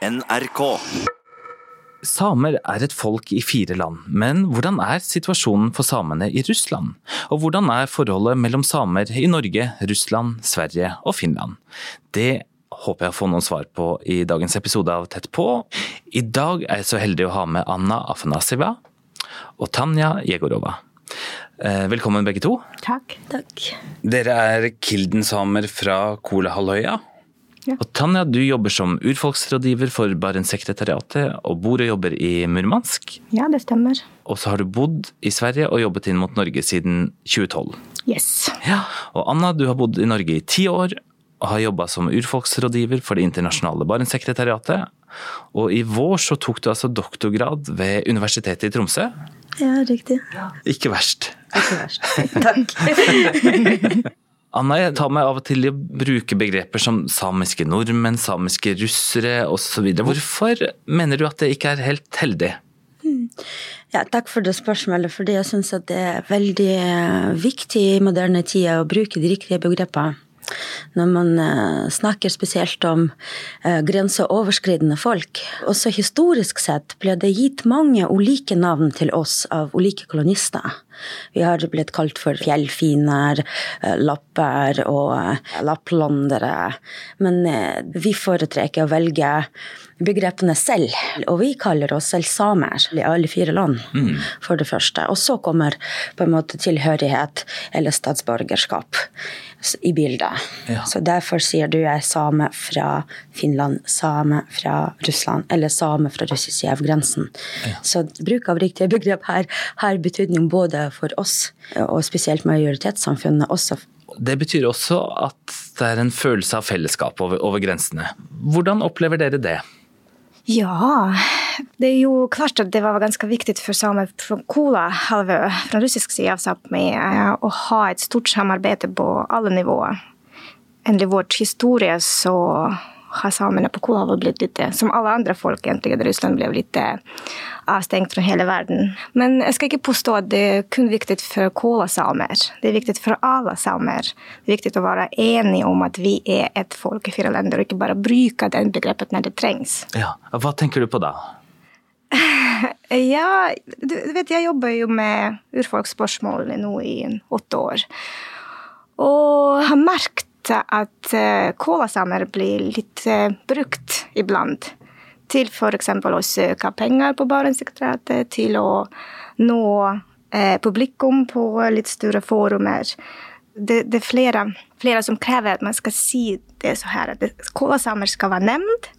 NRK. Samer er et folk i fire land, men hvordan er situasjonen for samene i Russland? Og hvordan er forholdet mellom samer i Norge, Russland, Sverige og Finland? Det håper jeg å få noen svar på i dagens episode av Tett på. I dag er jeg så heldig å ha med Anna Afanasiva og Tanja Jegorova. Eh, velkommen begge to. Takk. Takk. Dere er Kilden-samer fra Kolahalvøya. Ja. Og Tanja, du jobber som urfolksrådgiver for Barentssekretariatet og bor og jobber i Murmansk. Ja, det stemmer. Og så har du bodd i Sverige og jobbet inn mot Norge siden 2012. Yes. Ja. Og Anna, du har bodd i Norge i ti år og har jobba som urfolksrådgiver for det internasjonale Barentssekretariatet. Og i vår så tok du altså doktorgrad ved Universitetet i Tromsø. Ja, riktig. Ikke verst. Ikke verst. Takk. Anna, jeg tar meg av og til i å bruke begreper som samiske nordmenn, samiske russere osv. Hvorfor mener du at det ikke er helt heldig? Ja, takk for det spørsmålet, fordi jeg syns det er veldig eh, viktig i moderne tider å bruke de riktige begrepene. Når man eh, snakker spesielt om eh, grenseoverskridende folk. Også historisk sett ble det gitt mange ulike navn til oss av ulike kolonister. Vi har blitt kalt for fjellfiner, eh, lapper og lapplandere. Men vi foretrekker å velge begrepene selv, og vi kaller oss selv samer i alle fire land, for det første. Og så kommer på en måte tilhørighet eller statsborgerskap i bildet. Ja. Så derfor sier du jeg er same fra Finland, same fra Russland, eller same fra russisk side ja. Så bruk av riktige begrep her har betydning både for oss, og spesielt majoritetssamfunnet også. Det betyr også at det er en følelse av fellesskap over, over grensene. Hvordan opplever dere det? Ja, det er jo klart at det var ganske viktig for samer fra Kola-halvö, fra russisk side av Sápmi, å ha et stort samarbeid på alle nivåer. Endelig vår historie så har samene på Kola blitt litt, som alle andre folk egentlig, i Russland, ble litt avstengt fra hele verden. Men jeg skal ikke påstå at det er kun viktig for Kola-samer. Det er viktig for alle samer. Det er viktig å være enige om at vi er et folk i fire länder og ikke bare bruke den begreppet når det trengs. Ja, Hva tenker du på da? Ja, du du vet, jeg jobber jo med urfolksspørsmål nå i åtte år. Og har merket at eh, kålasamer blir litt eh, brukt iblant. Til f.eks. å søke penger på Barentssekretariatet, til å nå eh, publikum på litt større forumer. Det, det er flere, flere som krever at man skal si det så her, at kålasamer skal være nevnt.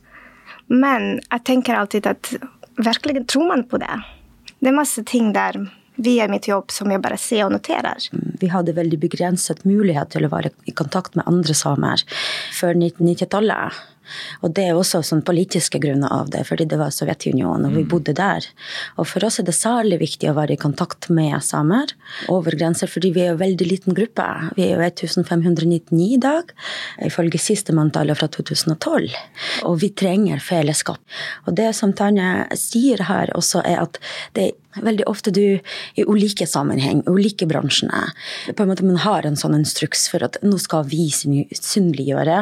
Men jeg tenker alltid at virkelig tror man på det? Det er masse ting der via mitt jobb som jeg bare ser og noterer. Vi hadde veldig begrenset mulighet til å være i kontakt med andre samer før 1990-tallet. Og det er også sånn politiske grunner av det, fordi det var Sovjetunionen, og vi bodde der. Og for oss er det særlig viktig å være i kontakt med samer over grenser, fordi vi er en veldig liten gruppe. Vi er jo 1599 i dag, ifølge siste manntallet fra 2012. Og vi trenger fellesskap. Og det som Tanja sier her også, er at det er veldig ofte du i ulike sammenheng, ulike bransjene, på en måte man har en sånn instruks for at nå skal vi synliggjøre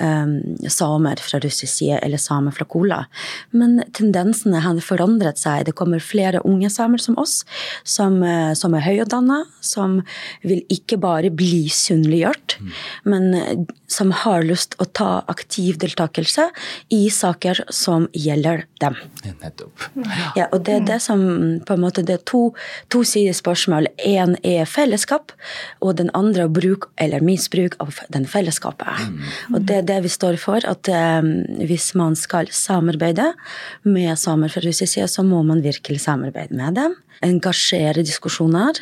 um, samer fra russisk side eller samer fra Kola. Men tendensene har forandret seg. Det kommer flere unge samer som oss, som, eh, som er høyutdanna, som vil ikke bare bli synliggjort, men eh, som har lyst å ta aktiv deltakelse i saker som gjelder dem. Nettopp. Ja, og det er det som på en måte, det er to, to sider spørsmål. En er fellesskap, og den andre er bruk eller misbruk av den fellesskapet. Og det er det vi står for, at eh, hvis man skal samarbeide med samer fra russisk side, så må man virkelig samarbeide med dem. Engasjere diskusjoner,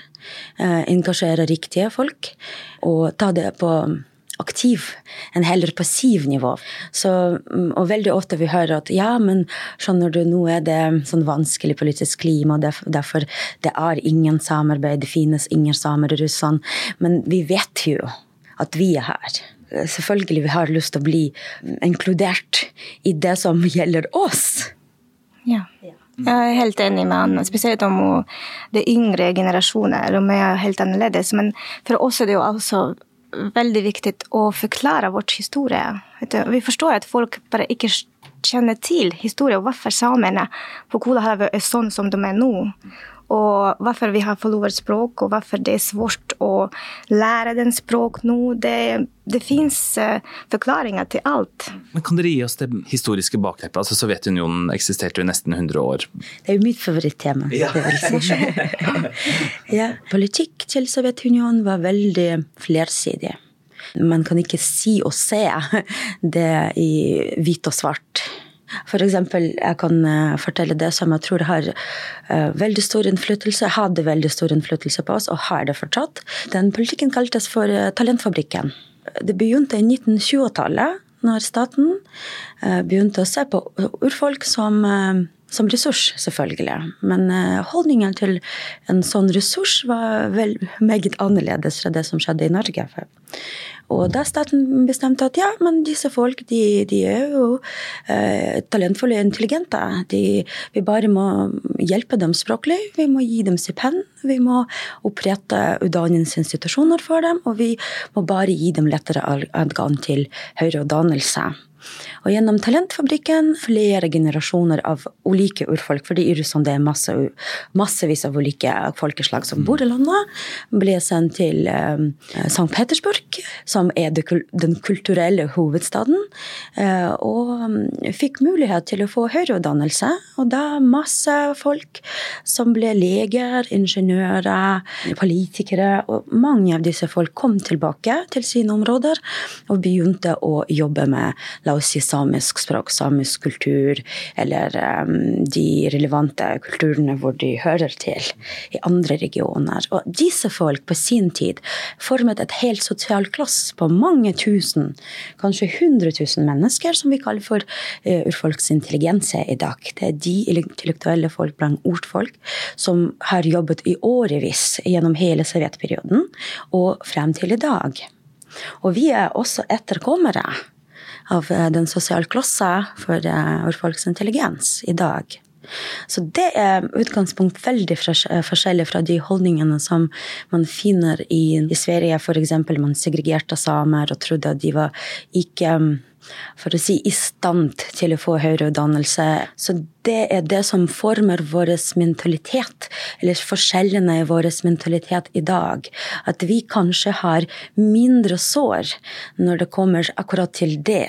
eh, engasjere riktige folk, og ta det på aktiv enn heller passiv nivå. Så, mm, og veldig ofte vi hører at ja, men skjønner du, nå er det sånn vanskelig politisk klima, derfor, derfor det er ingen samarbeid, det finnes ingen samer i Russland. Men vi vet jo at vi er her. Selvfølgelig vi har lyst til å bli inkludert i det som gjelder oss. Ja. Jeg er helt enig med Anna, spesielt om de yngre generasjoner. De er helt annerledes. Men for oss er det jo også veldig viktig å forklare vår historie. Vi forstår at folk bare ikke kjenner til historien og hvorfor samene på Kolahalvøya er sånn som de er nå. Og hvorfor vi har forlovet språk, og hvorfor det er svårt å lære den språk nå. Det, det fins uh, forklaringer til alt. Men Kan dere gi oss det historiske bakteppet? Altså, Sovjetunionen eksisterte jo nesten 100 år. Det er jo mitt favorittema. Ja. ja. Politikk til Sovjetunionen var veldig flersidig. Man kan ikke si og se det i hvit og svart. For eksempel, jeg kan eh, fortelle det som jeg tror har uh, veldig stor innflytelse, hadde veldig stor innflytelse på oss, og har det fortsatt. Den politikken kaltes for uh, Talentfabrikken. Det begynte i 1920-tallet, når staten begynte å se på urfolk som som ressurs, selvfølgelig. Men holdningen til en sånn ressurs var vel meget annerledes fra det som skjedde i Norge. Og da staten bestemte at ja, men disse folk de, de er jo eh, talentfulle og intelligente. De, vi bare må hjelpe dem språklig. Vi må gi dem stipend. Vi må opprette utdanningsinstitusjoner for dem. Og vi må bare gi dem lettere adgang til høyere utdannelse. Og gjennom Talentfabrikken flere generasjoner av ulike urfolk, fordi i Russland det er masse, massevis av ulike folkeslag som bor i landet, ble sendt til uh, St. Petersburg, som er den kulturelle hovedstaden, uh, og um, fikk mulighet til å få høyere utdannelse. Og da masse folk som ble leger, ingeniører, politikere, og mange av disse folk kom tilbake til sine områder og begynte å jobbe med la oss si samisk språk, samisk kultur, eller um, de relevante kulturene hvor de hører til i andre regioner. Og disse folk på sin tid formet et helt sosialt klass på mange tusen, kanskje hundre tusen mennesker, som vi kaller for uh, urfolks intelligense i dag. Det er de intellektuelle folk blant ordfolk som har jobbet i årevis gjennom hele sovjetperioden og frem til i dag. Og vi er også etterkommere av eh, den sosiale klossa for eh, urfolks intelligens i dag. Så det er utgangspunkt veldig eh, forskjellig fra de holdningene som man finner i, i Sverige. F.eks. man segregerte samer og trodde at de var ikke for å si, i stand til å få høyere utdannelse. Så det er det som former vår mentalitet, eller forskjellene i vår mentalitet i dag. At vi kanskje har mindre sår når det kommer akkurat til det.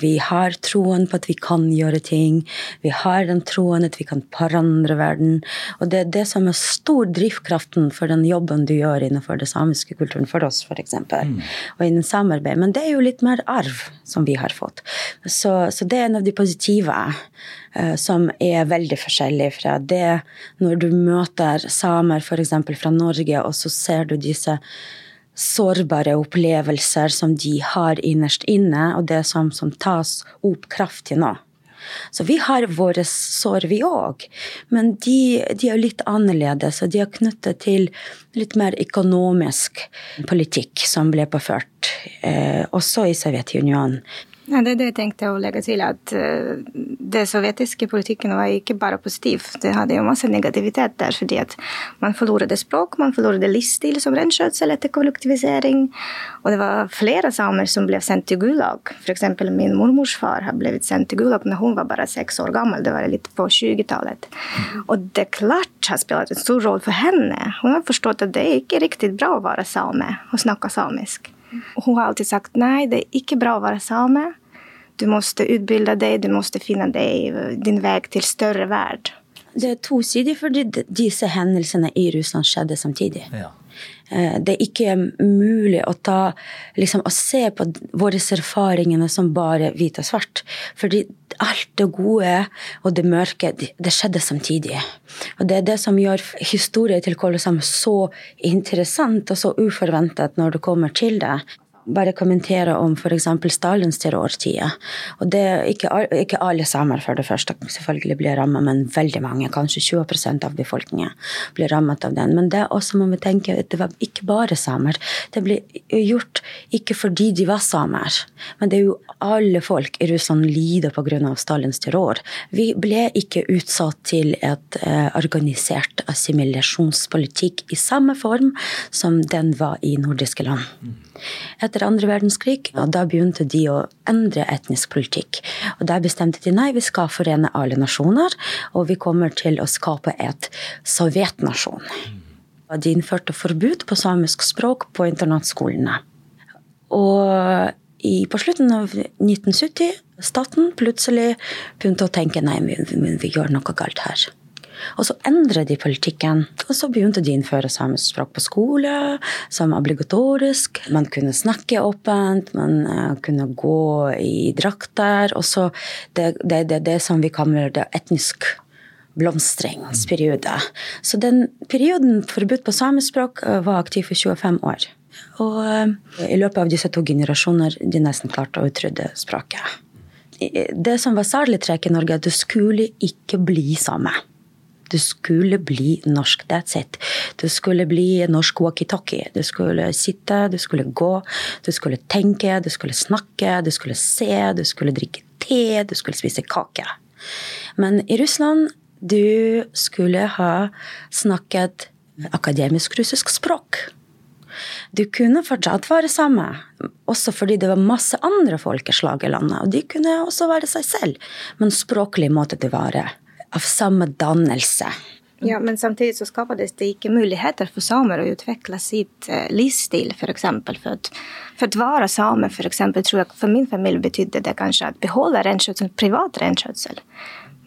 Vi har troen på at vi kan gjøre ting. Vi har den troen at vi kan forandre verden. Og det er det som er stor drivkraften for den jobben du gjør innenfor den samiske kulturen, for oss f.eks., mm. og innen samarbeid. Men det er jo litt mer arv som vi har fått. Så, så det er en av de positive uh, som er veldig forskjellig fra det når du møter samer f.eks. fra Norge, og så ser du disse sårbare opplevelser som de har innerst inne, og det som, som tas opp kraftig nå. Så vi har våre sår, vi òg. Men de, de, er litt annerledes, og de er knyttet til litt mer økonomisk politikk som ble påført, eh, også i Sovjetunionen. Ja, det er det jeg tenkte å legge til, at uh, det sovjetiske politikken var ikke bare positiv. Det hadde jo masse negativitet der, fordi at man forlorte språk, man forlorte livsstil som renskjøtsel etter kollektivisering. Og det var flere samer som ble sendt til Gulag. F.eks. min mormors far har blitt sendt til Gulag når hun var bare seks år gammel. Det var litt på 20-tallet. Og det klart har spilt en stor rolle for henne. Hun har forstått at det er ikke riktig bra å være same og snakke samisk. Hun har alltid sagt nei, det er ikke bra å være same. Du måste utbilde deg, du måste finne deg, din vei til større verd. Det er tosidig, fordi disse hendelsene i Russland skjedde samtidig. Ja. Eh, det er ikke mulig å, ta, liksom, å se på våre erfaringer som bare hvit og svart. Fordi alt det gode og det mørke, det skjedde samtidig. Og det er det som gjør historien til Kolosseum så interessant og så uforventet når det kommer til det bare kommentere om f.eks. Stalins terrortid. Og det ikke, ikke, alle samer for det første selvfølgelig blir rammet, men veldig mange, kanskje 20% av befolkningen, blir rammet av den. Men det også må vi tenke at det var ikke bare samer. Det ble gjort ikke fordi de var samer, men det er jo alle folk i Russland lider pga. Stalins terror. Vi ble ikke utsatt til et eh, organisert assimilasjonspolitikk i samme form som den var i nordiske land. Etter andre verdenskrig og da begynte de å endre etnisk politikk. Og Der bestemte de nei, vi skal forene alle nasjoner, og vi kommer til å skape et sovjetnasjon. De innførte forbud på samisk språk på internatskolene. Og i, på slutten av 1970 staten plutselig begynte å tenke nei, vi, vi, vi gjør noe galt her. Og så endret de politikken. Og så begynte de å innføre samisk språk på skole som obligatorisk. Man kunne snakke åpent, man uh, kunne gå i drakter. Og så det, det, det, det som vi kaller det etnisk blomstringsperiode. Så den perioden forbudt på samisk språk uh, var aktiv for 25 år. Og uh, i løpet av disse to generasjoner de nesten klarte å utrydde språket. Det som var særlig trekk i Norge, at du skulle ikke bli same. Du skulle bli norsk. That's it. Du skulle bli norsk walkietalkie. Du skulle sitte, du skulle gå, du skulle tenke, du skulle snakke, du skulle se, du skulle drikke te, du skulle spise kake. Men i Russland du skulle ha snakket akademisk russisk språk. Du kunne fortsatt være samme, også fordi det var masse andre folkeslag i landet. Og de kunne også være seg selv, men språklig måtte det være av samme dannelse. Ja, Men samtidig så skapades det ikke muligheter for samer å utvikle sitt eh, livsstil, f.eks. For, for, for å være same, eksempel, tror jeg for min familie betydde det kanskje at beholde reinskjøtsel, privat reinskjøtsel.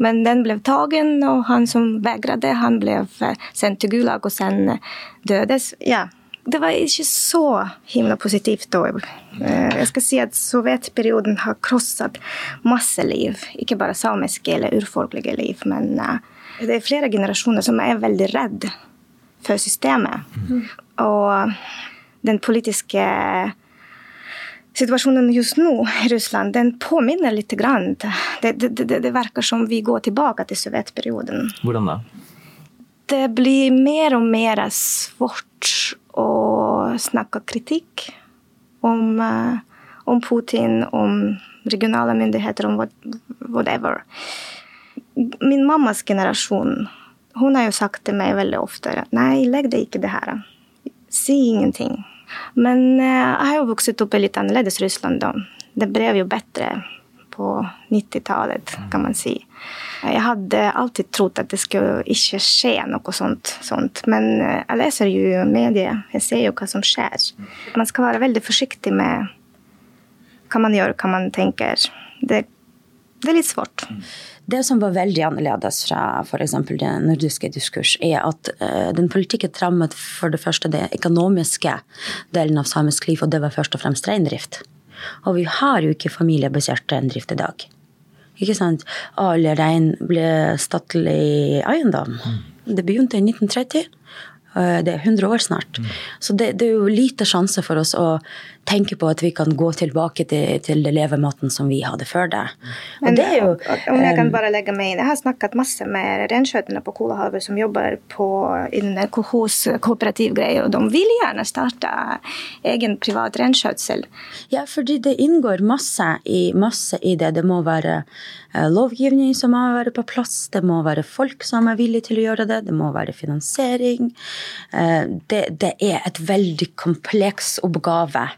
Men den ble tagen, og han som vegret han ble eh, sendt til Gulag og sen dødes. Ja, det var ikke så himla positivt da. Eh, jeg skal si at sovjetperioden har krosset masse liv. Ikke bare samiske eller urfolkelige liv, men eh, det er flere generasjoner som er veldig redd for systemet. Mm. Og den politiske situasjonen just nå i Russland, den påminner litt. Grann. Det, det, det, det virker som vi går tilbake til sovjetperioden. Hvordan da? Det blir mer og mer svårt og snakka kritikk om, eh, om, Putin, om regionale myndigheter, om whatever. Min mammas generasjon hun har jo sagt til meg veldig ofte nei, legg deg ikke det her. Si ingenting. Men eh, jeg har jo vokst opp i litt annerledes Russland. da. Det ble jo bedre på 90-tallet, kan man si. Jeg hadde alltid trodd at det skulle ikke skje noe sånt, sånt. Men eh, jeg leser jo medier, jeg ser jo hva som skjer. Man skal være veldig forsiktig med hva man gjør, hva man tenker. Det, det er litt svårt. Det som var veldig annerledes fra f.eks. den nordiske diskurs, er at uh, den politikken rammet for det første det økonomiske delen av samisk liv, og det var først og fremst reindrift. Og vi har jo ikke familiebasert reindrift i dag. Ikke sant? All rein ble statlig eiendom. Mm. Det begynte i 1930. Det er 100 år snart. Mm. Så det, det, er jo lite sjanse for oss å tenke på at vi kan gå tilbake til, til det levemåten som vi hadde før det. Men det jo, om jeg kan bare legge meg inn, jeg har snakket masse med reinskjøterne på Kolahavet som jobber på innen kooperativgreier, og de vil gjerne starte egen privat reinskjøtsel. Ja, fordi det inngår masse i, masse i det. Det må være eh, lovgivning som må være på plass, det må være folk som er villige til å gjøre det, det må være finansiering. Eh, det, det er et veldig kompleks oppgave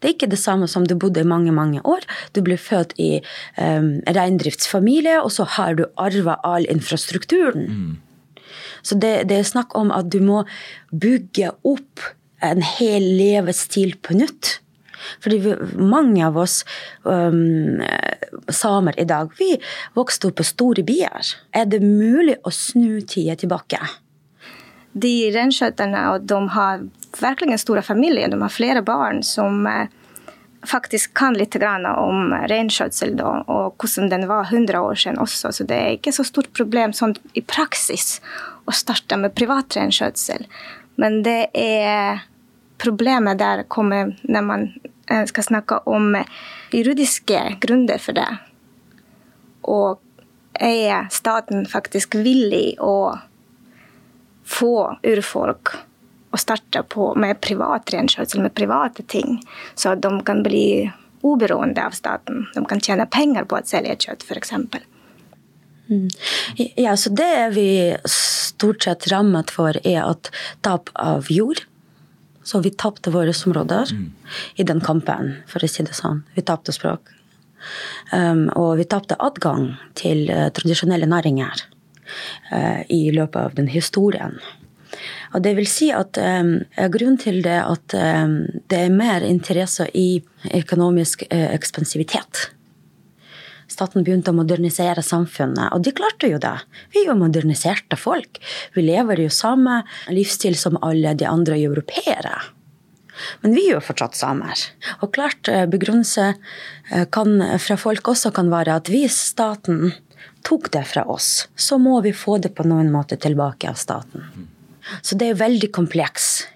det er ikke det samme som du bodde i mange, mange år. Du ble født i um, reindriftsfamilie, og så har du arva all infrastrukturen. Mm. Så det, det, er snakk om at du må bygge opp en hel levestil på nytt. Fordi vi, mange av oss um, samer i dag, vi vokste opp på store byer. Er det mulig å snu tida tilbake? De reinskjøtterne, og de har verkligen stora familjer. De har flere barn som eh, faktisk kan litt om reinskjøtsel og hvordan den var 100 år siden også. Så det er ikke så stort problem sånn i praksis å starte med privat reinskjøtsel. Men det er problemet der kommer når man eh, skal snakke om juridiske grunner for det. Og er staten faktisk villig å få urfolk å starte på med privat renskjøtsel, med private ting, så at de kan bli oberoende av staten. De kan tjene penger på å selge kjøtt, f.eks. Mm. Ja, så det vi stort sett rammet for, er at tap av jord. Så vi tapte våre områder mm. i den kampen, for å si det sånn. Vi tapte språk. Um, og vi tapte adgang til uh, tradisjonelle næringer uh, i løpet av den historien. Og det vil si at um, Grunnen til det at um, det er mer interesse i økonomisk uh, ekspansivitet Staten begynte å modernisere samfunnet, og de klarte jo det. Vi er jo moderniserte folk. Vi lever jo samme livsstil som alle de andre europeere. Men vi er jo fortsatt samer. Og klart eh, begrunnelse kan, fra folk også kan være at hvis staten tok det fra oss, så må vi få det på noen måte tilbake av staten. Så det er veldig kompleks.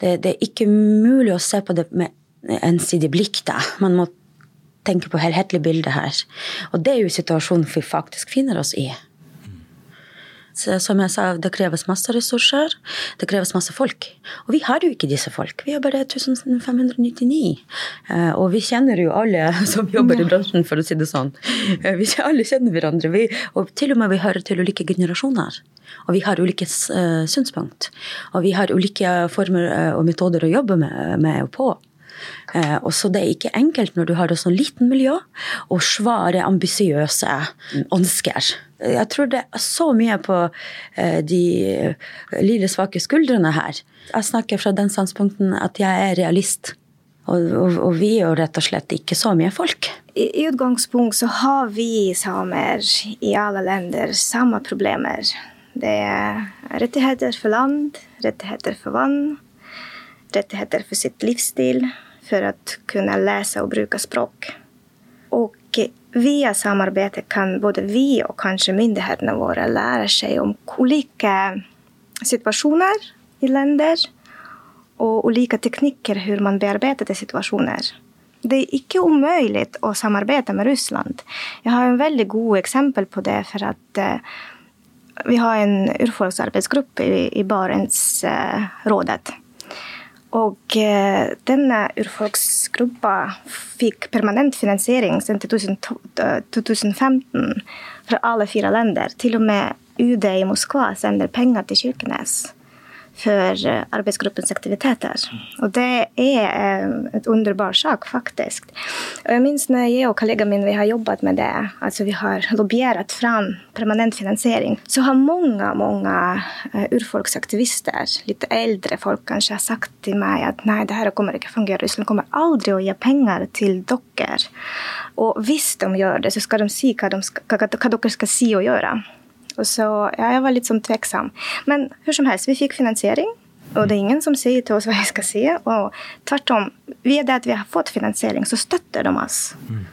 Det, det er ikke mulig å se på det med ensidig blikk. da. Man må tenke på helhetlig bilde her. Og det er jo situasjonen vi faktisk finner oss i. Så, som jeg sa, det kreves masse ressurser, det kreves masse folk. Og vi har jo ikke disse folk. Vi har bare 1599. Eh, og vi kjenner jo alle som jobber i bransjen, for å si det sånn. Eh, vi alle kjenner hverandre. Vi, og til og med vi hører til ulike generasjoner. Og vi har ulike synspunkt. Og vi har ulike former og metoder å jobbe med, med og på. Eh, og så det er ikke enkelt når du har et sånn liten miljø og svære, ambisiøse ønsker. Jeg tror det er så mye på eh, de lille, svake skuldrene her. Jeg snakker fra den standpunkten at jeg er realist. Og, og, og, vi er jo rett og slett ikke så mye folk. I, I utgangspunkt så har vi samer i alle länder samme problemer. Det er rettigheter for land, rettigheter for vann, rettigheter for sitt livsstil, for å kunne läsa og bruke språk. Og via samarbeidet kan både vi og kanskje myndighetene våre lære seg om ulike situasjoner i länder og ulike teknikker hur man bearbeider situasjoner. Det er ikke omöjligt å samarbeide med Russland. Jeg har en veldig god eksempel på det. for att uh, Vi har en urfolksarbetsgrupp i, i Barentsrådet. Uh, og eh, denne urfolksgruppa fikk permanent finansiering siden 2015 fra alle fire länder. Til og med UD i Moskva sender penger til Kirkenes for eh, arbeidsgruppens aktiviteter. Og det er eh, et underbar sak, faktisk. Og jeg minns når jeg og kollegaen min vi har jobbet med det, altså vi har lobbyert fram permanent finansiering, så har mange, mange eh, urfolksaktivister, litt eldre folk kanskje, har sagt til meg at nei, det her kommer ikke fungere. Russland kommer aldri å gi penger til dere. Og hvis de gjør det, så skal de si hva, de skal, hva dere skal si og gjøre. Og så, ja, jeg var litt sånn tveksam. Men hvor som helst, vi fikk finansiering. Og det er ingen som sier til oss hva vi skal si. Og tvert om, via det at vi har fått finansiering, så støtter de oss. Mm.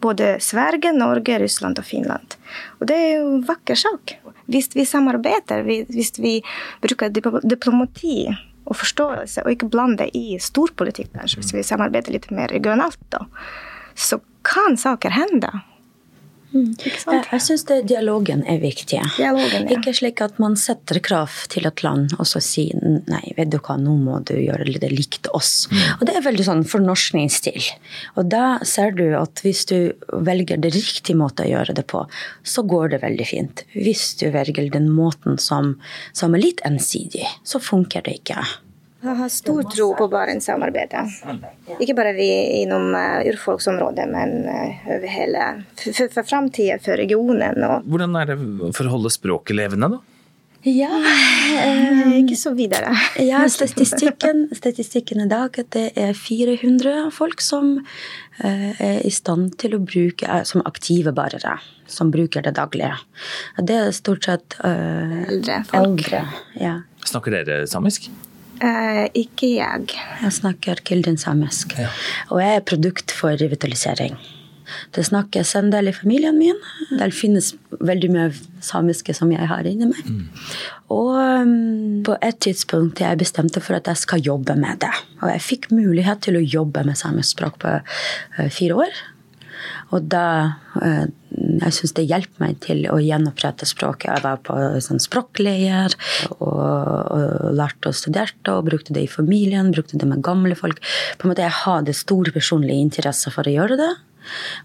Både Sverige, Norge, Russland og Finland. Og det er jo en vakker sak. Hvis vi samarbeider, hvis vi bruker diplomati og forståelse, og ikke blande i storpolitikk, kanskje, hvis vi samarbeider litt mer regionalt, da, så kan saker hende. Mm. Jeg, jeg syns dialogen er viktig. Dialogen, ja. Ikke slik at man setter krav til et land og så sier nei, vet du hva, nå må du gjøre det likt oss. Mm. Og Det er veldig sånn fornorskningsstil. Og da ser du at hvis du velger det riktige måten å gjøre det på, så går det veldig fint. Hvis du velger den måten som, som er litt ensidig, så funker det ikke. Jeg har stor tro på Barentssamarbeidet. Ikke bare vi innom uh, urfolksområdet, men uh, over hele For, for framtida, for regionen. Og... Hvordan er det for å holde språket levende, da? Ja eh, Ikke så videre. ja, statistikken, statistikken i dag at det er 400 folk som eh, er i stand til å bruke eh, Som aktive barere. Som bruker det daglige. Det er stort sett eh, eldre folk. Eldre, ja. Snakker dere samisk? Eh, ikke jeg. Jeg snakker kildin-samisk. Ja. Og jeg er produkt for revitalisering. Det snakkes en del i familien min. Det finnes veldig mye samiske som jeg har inni meg. Mm. Og um, på et tidspunkt jeg bestemte for at jeg skal jobbe med det. Og jeg fikk mulighet til å jobbe med samisk språk på uh, fire år. Og da uh, jeg syns det hjelper meg til å gjenopprette språket. Jeg var på sånn språkleier og, og lærte og studerte og brukte det i familien. Brukte det med gamle folk. På en måte Jeg hadde stor personlig interesse for å gjøre det.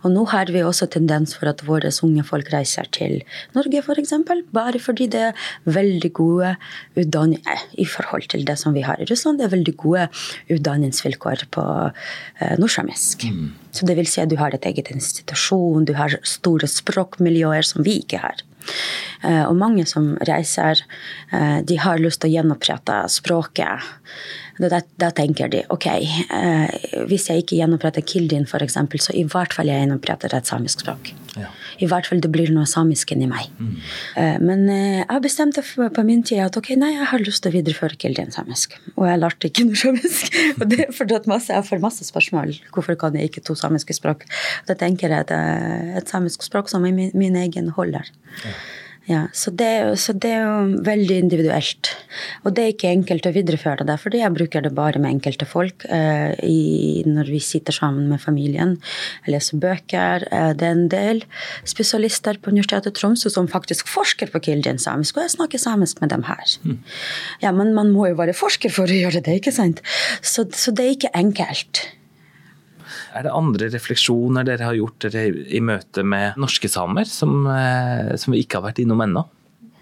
Og nå har vi også tendens for at våre unge folk reiser til Norge, f.eks. Bare fordi det er veldig gode utdanninger i forhold til det som vi har i Russland. Det er veldig gode utdanningsvilkår på eh, nordsamisk. Mm. Så det vil si at du har et eget institusjon, du har store språkmiljøer som vi ikke har. Eh, og mange som reiser, eh, de har lyst til å gjenopprette språket. Da, da, tenker de ok, eh, hvis jeg ikke gjenoppretter Kildin f.eks., så i hvert fall jeg gjenoppretter et samisk språk. Ja. I hvert fall det blir noe samisk inni meg. Mm. Eh, men eh, jeg bestemte på min tid at ok, nei, jeg har lyst til å videreføre Kildin samisk. Og jeg lærte ikke noe samisk. og det er fordi masse, jeg får masse spørsmål. Hvorfor kan jeg ikke to samiske språk? Da tenker jeg at er et samisk språk som er min, min egen holder. Ja. Ja, så det, så det, er jo veldig individuelt. Og det er ikke enkelt å videreføre det, fordi jeg bruker det bare med enkelte folk eh, i, når vi sitter sammen med familien. Jeg leser bøker. Eh, det er en del spesialister på Universitetet i Tromsø som faktisk forsker på kildin samisk, og jeg snakker samisk med dem her. Mm. Ja, Men man må jo være forsker for å gjøre det, ikke sant? Så, så det er ikke enkelt. Er det andre refleksjoner dere har gjort dere i møte med norske samer, som, eh, som vi ikke har vært innom ennå?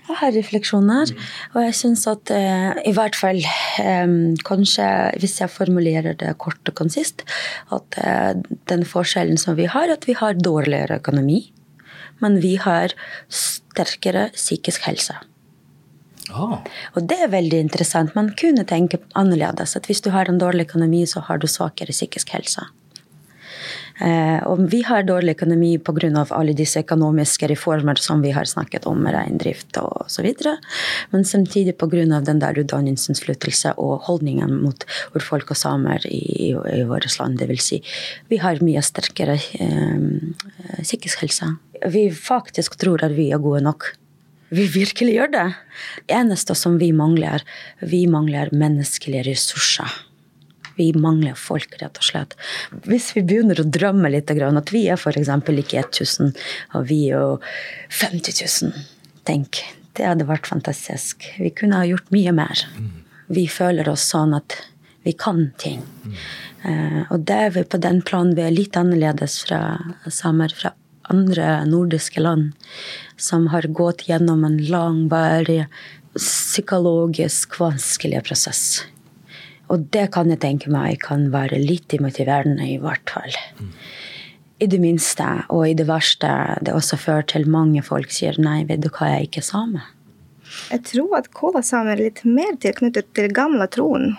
Jeg har refleksjoner, og jeg syns at eh, i hvert fall eh, kanskje hvis jeg formulerer det kort og konsist, at eh, den forskjellen som vi har, at vi har dårligere økonomi, men vi har sterkere psykisk helse. Oh. Og det er veldig interessant. Man kunne tenke annerledes. At hvis du har en dårlig økonomi, så har du svakere psykisk helse. Eh, og vi har dårlig økonomi pga. alle disse økonomiske reformer som vi har snakket om, reindrift osv. Men samtidig pga. den der utdannelsesflyttelse og holdningen mot urfolk og samer i, i vårt land. Det vil si, vi har mye sterkere eh, psykisk helse. Vi faktisk tror at vi er gode nok. Vi virkelig gjør det. Det eneste som vi mangler, vi mangler menneskelige ressurser. Vi mangler folk, rett og slett. Hvis vi begynner å drømme litt, at vi er f.eks. ikke 1000, og vi er jo 50 000, tenk. Det hadde vært fantastisk. Vi kunne ha gjort mye mer. Vi føler oss sånn at vi kan ting. Uh, og det er vi på den planen vi er litt annerledes fra samer fra andre nordiske land som har gått gjennom en langvarig psykologisk vanskelig prosess. Og det kan jeg tenke meg kan være litt motiverende, i hvert fall. Mm. I det minste, og i det verste, det også fører til mange folk sier nei, vet du hva, jeg er ikke same. Jeg tror at kolasamer er litt mer tilknyttet til gamle troen.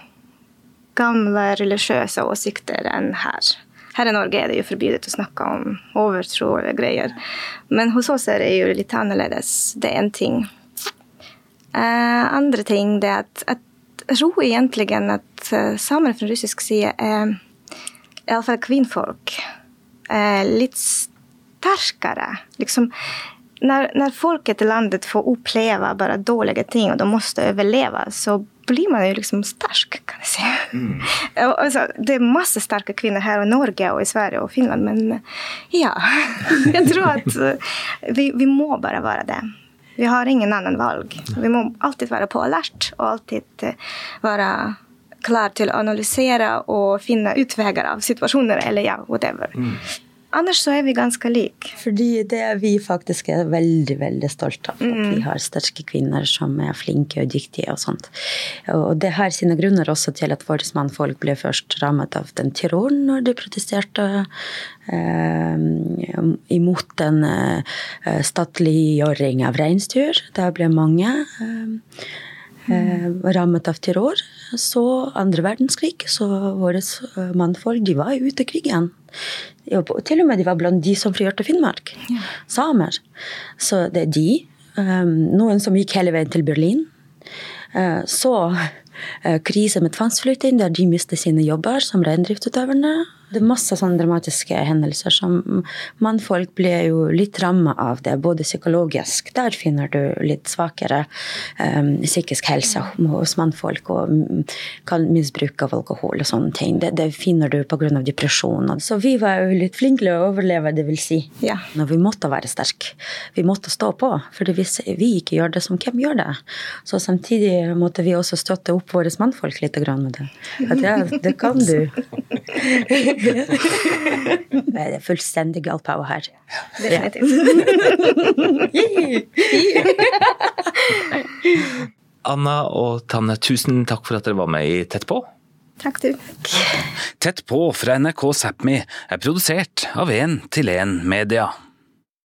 Gamle religiøse åsikter enn her. Her i Norge er det jo forbudt å snakke om overtro eller greier. Men hos oss er det jo litt annerledes. Det er en ting. Uh, andre ting det er at, at tror egentlig at eh, samer fra russisk side er iallfall kvinnfolk litt sterkere. Liksom, når, når folket i landet får oppleve bare dårlige ting og de må overleve, så blir man jo liksom sterk, kan jeg si. Mm. altså, det er masse sterke kvinner her i Norge og i Sverige og Finland, men ja. Jeg tror at eh, vi, vi må bare være det. Vi har ingen annen valg. Vi må alltid være på alert og alltid eh, være klar til å analysere og finne utveier av situasjoner, eller ja, whatever. Mm. Anders så er vi ganske like. Fordi det er vi faktisk er veldig veldig stolte av. At mm. vi har sterke kvinner som er flinke og dyktige og sånt. Og det har sine grunner også til at våre mannfolk ble først rammet av den terroren når de protesterte eh, imot en eh, statliggjøring av reinsdyr. Da ble mange eh, eh, rammet av terror. Så andre verdenskrig, så våre mannfolk de var ute i krigen. Til og med de var blant de som frigjorde Finnmark. Ja. Samer. Så det er de. Eh, noen som gikk hele veien til Berlin. Eh, så uh, krise med tvangsflytting, der de mistet sine jobber som reindriftsutøverne. Det er masse sånne dramatiske hendelser som mannfolk blir jo litt ramma av det, både psykologisk. Der finner du litt svakere um, psykisk helse hos mannfolk og kan misbruk av alkohol og sånne ting. Det, det finner du pga. depresjon. Så vi var jo litt flinke til å overleve, det vil si. Ja. Når vi måtte være sterke. Vi måtte stå på. For hvis vi ikke gjør det, som hvem gjør det? Så samtidig måtte vi også støtte opp våre mannfolk litt med det. At ja, det kan du. Det er fullstendig girl power her. Definitivt. Anna og Tanne, tusen takk for at dere var med i Tett på. Takk, du. Tett på fra NRK Sápmi er produsert av 1 til 1 Media.